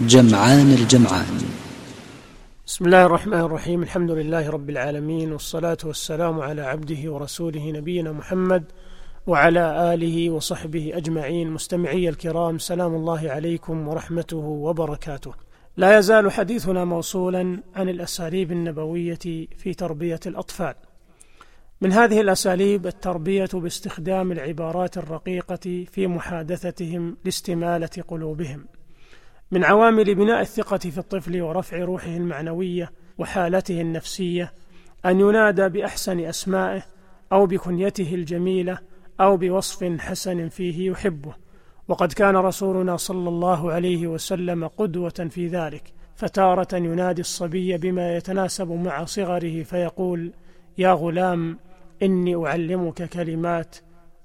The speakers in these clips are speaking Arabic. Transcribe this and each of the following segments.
جمعان الجمعان. بسم الله الرحمن الرحيم. الحمد لله رب العالمين والصلاة والسلام على عبده ورسوله نبينا محمد وعلى آله وصحبه أجمعين. مستمعي الكرام سلام الله عليكم ورحمته وبركاته. لا يزال حديثنا موصولا عن الأساليب النبوية في تربية الأطفال. من هذه الأساليب التربية باستخدام العبارات الرقيقة في محادثتهم لاستمالة قلوبهم. من عوامل بناء الثقة في الطفل ورفع روحه المعنوية وحالته النفسية أن ينادى بأحسن أسمائه أو بكنيته الجميلة أو بوصف حسن فيه يحبه. وقد كان رسولنا صلى الله عليه وسلم قدوة في ذلك فتارة ينادي الصبي بما يتناسب مع صغره فيقول يا غلام إني أعلمك كلمات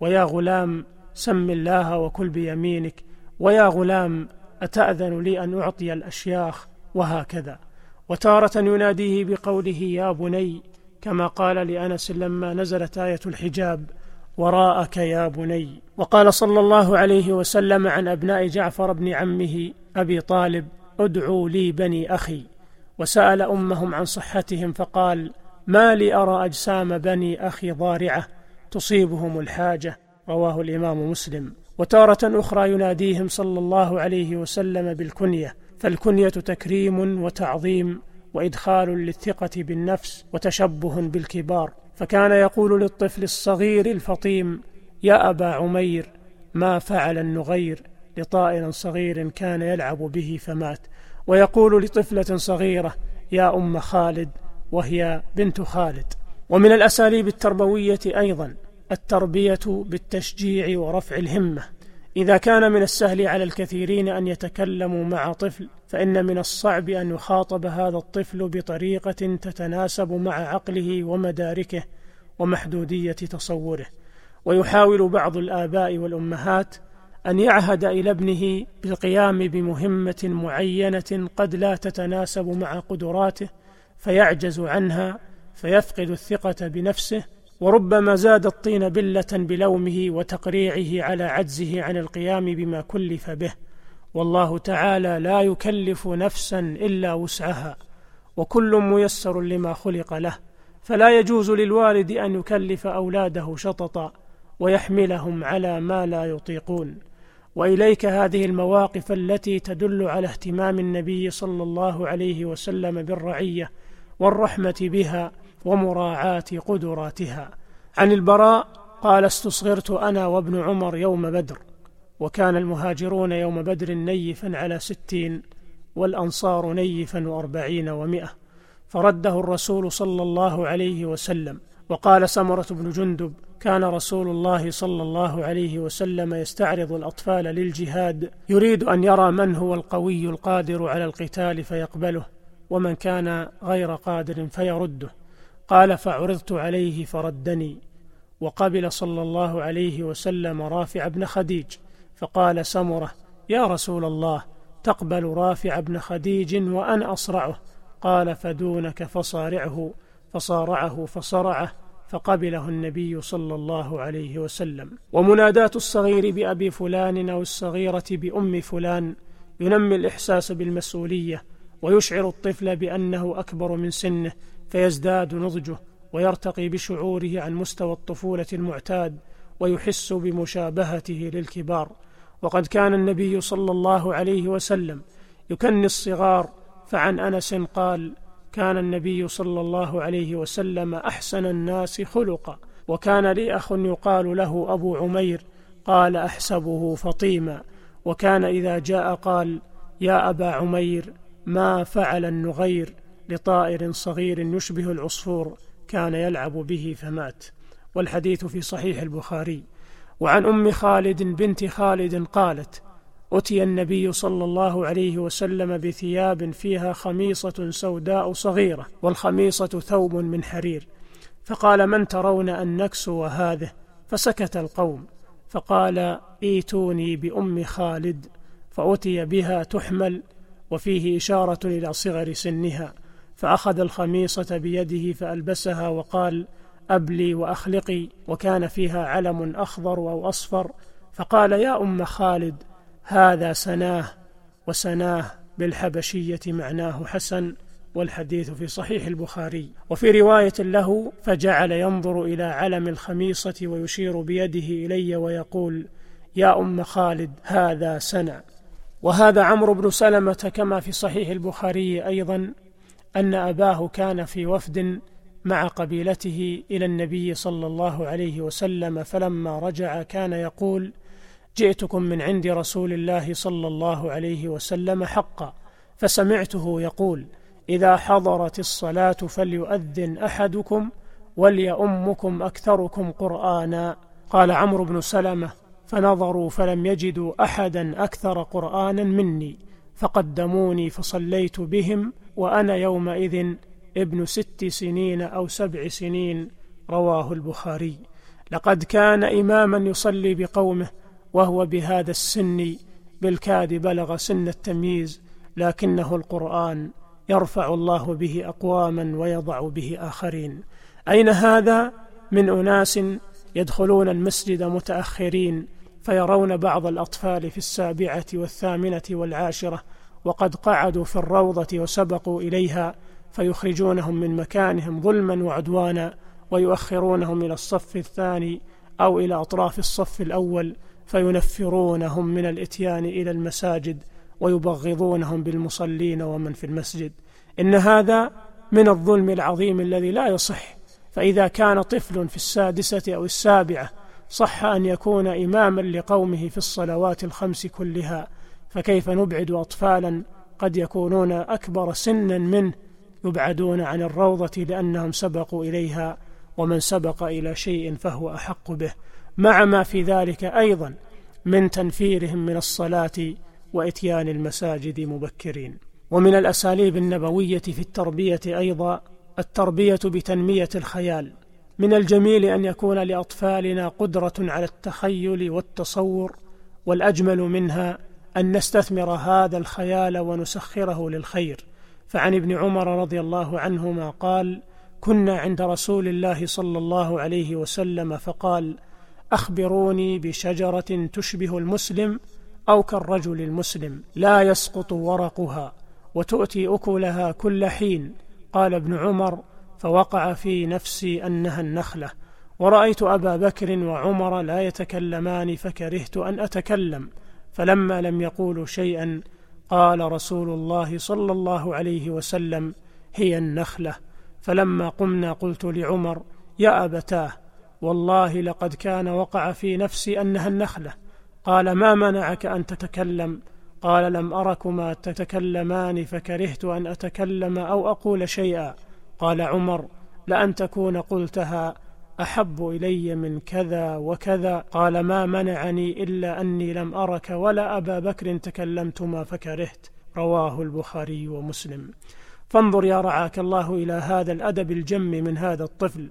ويا غلام سم الله وكل بيمينك ويا غلام أتأذن لي أن أعطي الأشياخ؟ وهكذا. وتارة يناديه بقوله يا بني كما قال لأنس لما نزلت آية الحجاب وراءك يا بني. وقال صلى الله عليه وسلم عن أبناء جعفر بن عمه أبي طالب ادعوا لي بني أخي. وسأل أمهم عن صحتهم فقال ما لي أرى أجسام بني أخي ضارعة تصيبهم الحاجة. رواه الإمام مسلم. وتارة أخرى يناديهم صلى الله عليه وسلم بالكنية فالكنية تكريم وتعظيم وإدخال للثقة بالنفس وتشبه بالكبار. فكان يقول للطفل الصغير الفطيم يا أبا عمير ما فعل النغير؟ لطائر صغير كان يلعب به فمات. ويقول لطفلة صغيرة يا أم خالد وهي بنت خالد. ومن الأساليب التربوية أيضا التربية بالتشجيع ورفع الهمة. إذا كان من السهل على الكثيرين أن يتكلموا مع طفل فإن من الصعب أن يخاطب هذا الطفل بطريقة تتناسب مع عقله ومداركه ومحدودية تصوره. ويحاول بعض الآباء والأمهات أن يعهد إلى ابنه بالقيام بمهمة معينة قد لا تتناسب مع قدراته فيعجز عنها فيفقد الثقة بنفسه وربما زاد الطين بلة بلومه وتقريعه على عجزه عن القيام بما كلف به. والله تعالى لا يكلف نفسا إلا وسعها وكل ميسر لما خلق له. فلا يجوز للوالد أن يكلف أولاده شططا ويحملهم على ما لا يطيقون. وإليك هذه المواقف التي تدل على اهتمام النبي صلى الله عليه وسلم بالرعية والرحمة بها ومراعاة قدراتها. عن البراء قال استصغرت أنا وابن عمر يوم بدر وكان المهاجرون يوم بدر نيفا على ستين والأنصار نيفا وأربعين ومائه فرده الرسول صلى الله عليه وسلم وقال سمرة بن جندب كان رسول الله صلى الله عليه وسلم يستعرض الأطفال للجهاد يريد أن يرى من هو القوي القادر على القتال فيقبله ومن كان غير قادر فيرده قال فعرضت عليه فردني وقبل صلى الله عليه وسلم رافع بن خديج فقال سمرة يا رسول الله تقبل رافع بن خديج وأنا أصرعه. قال فدونك فصارعه فصارعه فصرعه فقبله النبي صلى الله عليه وسلم. ومناداه الصغير بأبي فلان أو الصغيرة بأم فلان ينمي الإحساس بالمسؤولية ويشعر الطفل بأنه أكبر من سنه فيزداد نضجه ويرتقي بشعوره عن مستوى الطفولة المعتاد ويحس بمشابهته للكبار. وقد كان النبي صلى الله عليه وسلم يكني الصغار فعن أنس قال كان النبي صلى الله عليه وسلم أحسن الناس خلقا وكان لي أخ يقال له أبو عمير قال أحسبه فطيما وكان إذا جاء قال يا أبا عمير ما فعل النغير لطائر صغير يشبه العصفور كان يلعب به فمات. والحديث في صحيح البخاري. وعن أم خالد بنت خالد قالت أتي النبي صلى الله عليه وسلم بثياب فيها خميصة سوداء صغيرة والخميصة ثوب من حرير. فقال من ترون أن نكسو هذه؟ فسكت القوم. فقال ايتوني بأم خالد فأتي بها تحمل وفيه إشارة إلى صغر سنها. فأخذ الخميصة بيده فألبسها وقال أبلي وأخلقي وكان فيها علم أخضر أو أصفر. فقال يا أم خالد هذا سناه وسناه بالحبشية معناه حسن والحديث في صحيح البخاري. وفي رواية له فجعل ينظر إلى علم الخميصة ويشير بيده إلي ويقول يا أم خالد هذا سنع وهذا عمرو بن سلمة كما في صحيح البخاري أيضا. أن أباه كان في وفد مع قبيلته إلى النبي صلى الله عليه وسلم فلما رجع كان يقول جئتكم من عند رسول الله صلى الله عليه وسلم حقا. فسمعته يقول إذا حضرت الصلاة فليؤذن أحدكم وليؤمكم أكثركم قرآنا. قال عمرو بن سلمة فنظروا فلم يجدوا أحدا أكثر قرآنا مني فقدموني فصليت بهم وأنا يومئذ ابن ست سنين أو سبع سنين رواه البخاري. لقد كان إماما يصلي بقومه وهو بهذا السن بالكاد بلغ سن التمييز لكنه القرآن يرفع الله به أقواما ويضع به آخرين. أين هذا؟ من أناس يدخلون المسجد متأخرين فيرون بعض الأطفال في السابعة والثامنة والعاشرة وقد قعدوا في الروضة وسبقوا إليها فيخرجونهم من مكانهم ظلما وعدوانا ويؤخرونهم إلى الصف الثاني أو إلى أطراف الصف الأول فينفرونهم من الإتيان إلى المساجد ويبغضونهم بالمصلين ومن في المسجد. إن هذا من الظلم العظيم الذي لا يصح. فإذا كان طفل في السادسة أو السابعة صح أن يكون اماما لقومه في الصلوات الخمس كلها فكيف نبعد اطفالا قد يكونون أكبر سنا منه يبعدون عن الروضة لأنهم سبقوا إليها ومن سبق إلى شيء فهو أحق به. مع ما في ذلك أيضا من تنفيرهم من الصلاة وإتيان المساجد مبكرين. ومن الأساليب النبوية في التربية أيضا التربية بتنمية الخيال. من الجميل أن يكون لأطفالنا قدرة على التخيل والتصور والأجمل منها أن نستثمر هذا الخيال ونسخره للخير. فعن ابن عمر رضي الله عنهما قال كنا عند رسول الله صلى الله عليه وسلم فقال أخبروني بشجرة تشبه المسلم أو كالرجل المسلم لا يسقط ورقها وتؤتي أكلها كل حين. قال ابن عمر فوقع في نفسي أنها النخلة ورأيت أبا بكر وعمر لا يتكلمان فكرهت أن أتكلم فلما لم يقولوا شيئا قال رسول الله صلى الله عليه وسلم هي النخلة. فلما قمنا قلت لعمر يا أبتاه والله لقد كان وقع في نفسي أنها النخلة. قال ما منعك أن تتكلم؟ قال لم أركما تتكلمان فكرهت أن أتكلم أو أقول شيئا. قال عمر لأن تكون قلتها أحب إلي من كذا وكذا. قال ما منعني إلا أني لم أرك ولا أبا بكر تكلمتما فكرهت. رواه البخاري ومسلم. فانظر يا رعاك الله إلى هذا الأدب الجم من هذا الطفل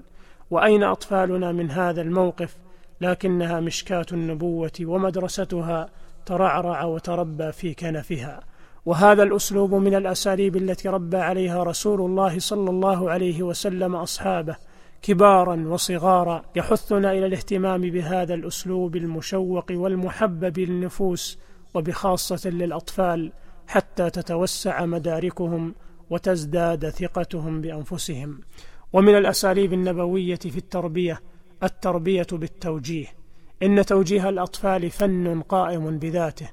وأين أطفالنا من هذا الموقف؟ لكنها مشكاة النبوة ومدرستها ترعرع وتربى في كنفها. وهذا الأسلوب من الأساليب التي ربى عليها رسول الله صلى الله عليه وسلم أصحابه. كبارا وصغارا يحثنا إلى الاهتمام بهذا الأسلوب المشوق والمحبب للنفوس وبخاصة للأطفال حتى تتوسع مداركهم وتزداد ثقتهم بأنفسهم. ومن الأساليب النبوية في التربية التربية بالتوجيه. إن توجيه الأطفال فن قائم بذاته.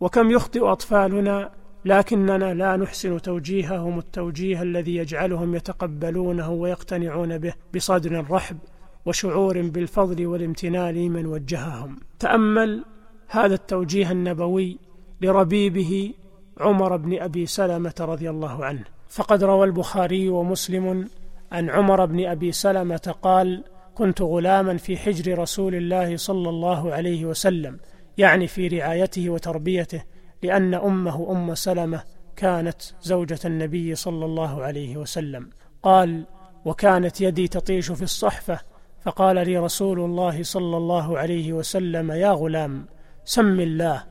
وكم يخطئ أطفالنا لكننا لا نحسن توجيههم التوجيه الذي يجعلهم يتقبلونه ويقتنعون به بصدر رحب وشعور بالفضل والامتنان لمن وجههم. تأمل هذا التوجيه النبوي لربيبه عمر بن أبي سلمة رضي الله عنه. فقد روى البخاري ومسلم عن عمر بن أبي سلمة قال كنت غلاما في حجر رسول الله صلى الله عليه وسلم يعني في رعايته وتربيته لأن أمه أم سلمة كانت زوجة النبي صلى الله عليه وسلم. قال وكانت يدي تطيش في الصحفة فقال لي رسول الله صلى الله عليه وسلم يا غلام سم الله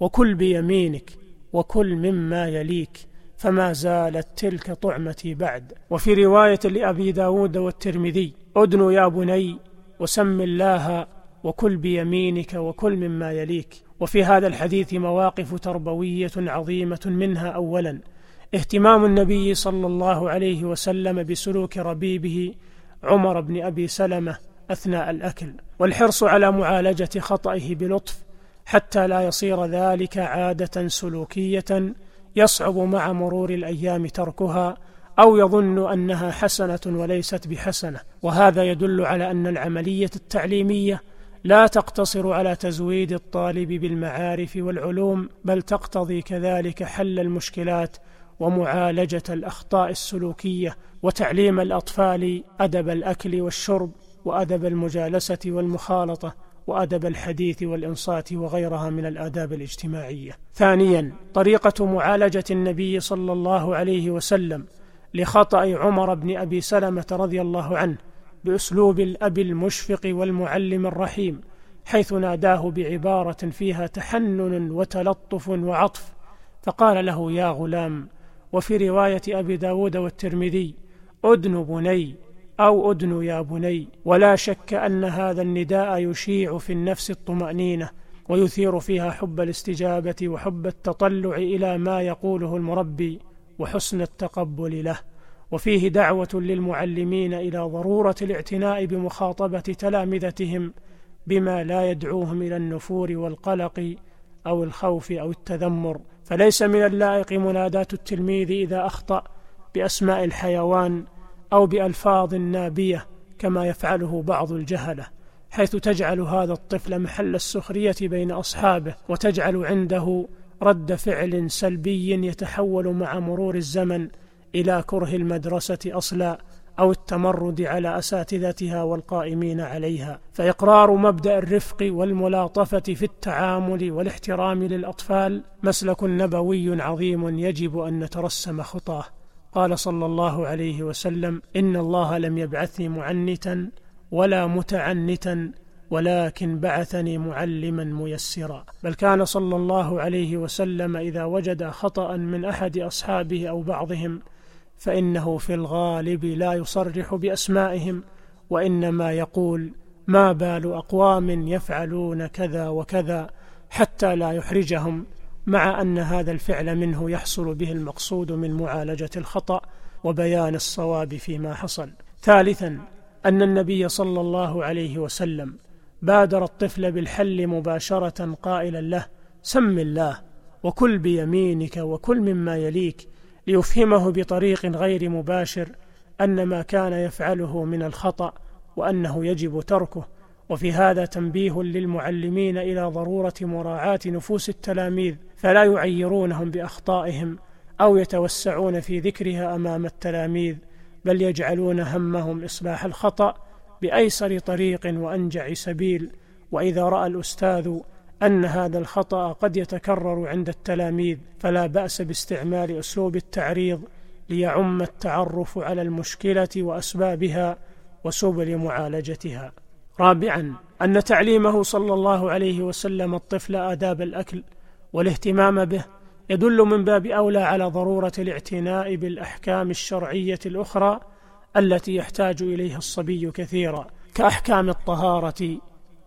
وكل بيمينك وكل مما يليك فما زالت تلك طعمتي بعد. وفي رواية لأبي داود والترمذي أدن يا بني وسم الله وكل بيمينك وكل مما يليك. وفي هذا الحديث مواقف تربوية عظيمة منها أولا. اهتمام النبي صلى الله عليه وسلم بسلوك ربيبه عمر بن أبي سلمة أثناء الأكل والحرص على معالجة خطئه بلطف حتى لا يصير ذلك عادة سلوكية يصعب مع مرور الأيام تركها أو يظن أنها حسنة وليست بحسنة. وهذا يدل على أن العملية التعليمية لا تقتصر على تزويد الطالب بالمعارف والعلوم بل تقتضي كذلك حل المشكلات ومعالجة الأخطاء السلوكية وتعليم الأطفال أدب الأكل والشرب وأدب المجالسة والمخالطة وأدب الحديث والإنصات وغيرها من الآداب الاجتماعية. ثانيا طريقة معالجة النبي صلى الله عليه وسلم لخطأ عمر بن أبي سلمة رضي الله عنه بأسلوب الأب المشفق والمعلم الرحيم حيث ناداه بعبارة فيها تحنن وتلطف وعطف فقال له يا غلام وفي رواية أبي داود والترمذي أدن بني أو أدن يا بني ولا شك أن هذا النداء يشيع في النفس الطمأنينة ويثير فيها حب الاستجابة وحب التطلع إلى ما يقوله المربي وحسن التقبل له. وفيه دعوة للمعلمين إلى ضرورة الاعتناء بمخاطبة تلامذتهم بما لا يدعوهم إلى النفور والقلق أو الخوف أو التذمر. فليس من اللائق مناداة التلميذ إذا أخطأ بأسماء الحيوان أو بألفاظ نابية كما يفعله بعض الجهلة حيث تجعل هذا الطفل محل السخرية بين أصحابه وتجعل عنده رد فعل سلبي يتحول مع مرور الزمن إلى كره المدرسة أصلا أو التمرد على أساتذتها والقائمين عليها. فإقرار مبدأ الرفق والملاطفة في التعامل والاحترام للأطفال مسلك نبوي عظيم يجب أن نترسم خطاه. قال صلى الله عليه وسلم إن الله لم يبعثني معنتا ولا متعنتا ولكن بعثني معلما ميسرا. بل كان صلى الله عليه وسلم إذا وجد خطأ من أحد أصحابه أو بعضهم فإنه في الغالب لا يصرح بأسمائهم وإنما يقول ما بال أقوام يفعلون كذا وكذا حتى لا يحرجهم مع أن هذا الفعل منه يحصل به المقصود من معالجة الخطأ وبيان الصواب فيما حصل. ثالثا أن النبي صلى الله عليه وسلم بادر الطفل بالحل مباشرة قائلا له سم الله وكل بيمينك وكل مما يليك ليفهمه بطريق غير مباشر أن ما كان يفعله من الخطأ وأنه يجب تركه. وفي هذا تنبيه للمعلمين إلى ضرورة مراعاة نفوس التلاميذ فلا يعيرونهم بأخطائهم أو يتوسعون في ذكرها أمام التلاميذ بل يجعلون همهم إصلاح الخطأ بأيسر طريق وأنجع سبيل. وإذا رأى الأستاذ أن هذا الخطأ قد يتكرر عند التلاميذ فلا بأس باستعمال أسلوب التعريض ليعم التعرف على المشكلة وأسبابها وسبل معالجتها. رابعا أن تعليمه صلى الله عليه وسلم الطفل آداب الأكل والاهتمام به يدل من باب أولى على ضرورة الاعتناء بالأحكام الشرعية الأخرى التي يحتاج إليها الصبي كثيرا كأحكام الطهارة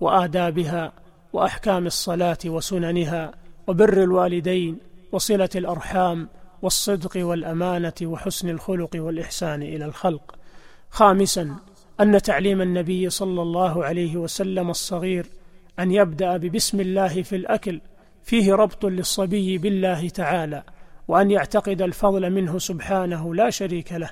وآدابها. وأحكام الصلاة وسننها وبر الوالدين وصلة الأرحام والصدق والأمانة وحسن الخلق والإحسان إلى الخلق. خامسا أن تعليم النبي صلى الله عليه وسلم الصغير أن يبدأ ببسم الله في الأكل فيه ربط للصبي بالله تعالى وأن يعتقد الفضل منه سبحانه لا شريك له.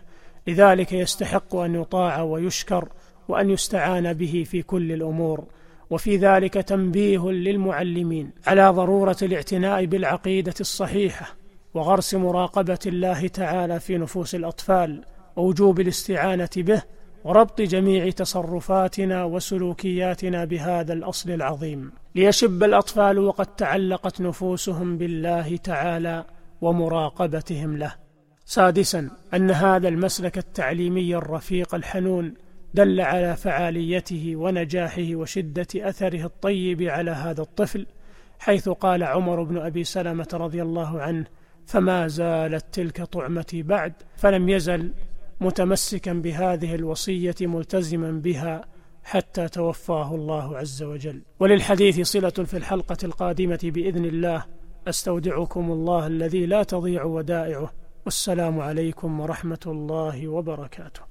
لذلك يستحق أن يطاع ويشكر وأن يستعان به في كل الأمور. وفي ذلك تنبيه للمعلمين على ضرورة الاعتناء بالعقيدة الصحيحة وغرس مراقبة الله تعالى في نفوس الأطفال ووجوب الاستعانة به وربط جميع تصرفاتنا وسلوكياتنا بهذا الأصل العظيم. ليشب الأطفال وقد تعلقت نفوسهم بالله تعالى ومراقبتهم له. سادسا أن هذا المسلك التعليمي الرفيق الحنون دل على فعاليته ونجاحه وشدة أثره الطيب على هذا الطفل حيث قال عمر بن أبي سلمة رضي الله عنه فما زالت تلك طعمتي بعد فلم يزل متمسكا بهذه الوصية ملتزما بها حتى توفاه الله عز وجل. وللحديث صلة في الحلقة القادمة بإذن الله. أستودعكم الله الذي لا تضيع ودائعه. والسلام عليكم ورحمة الله وبركاته.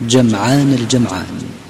جمعان الجمعان.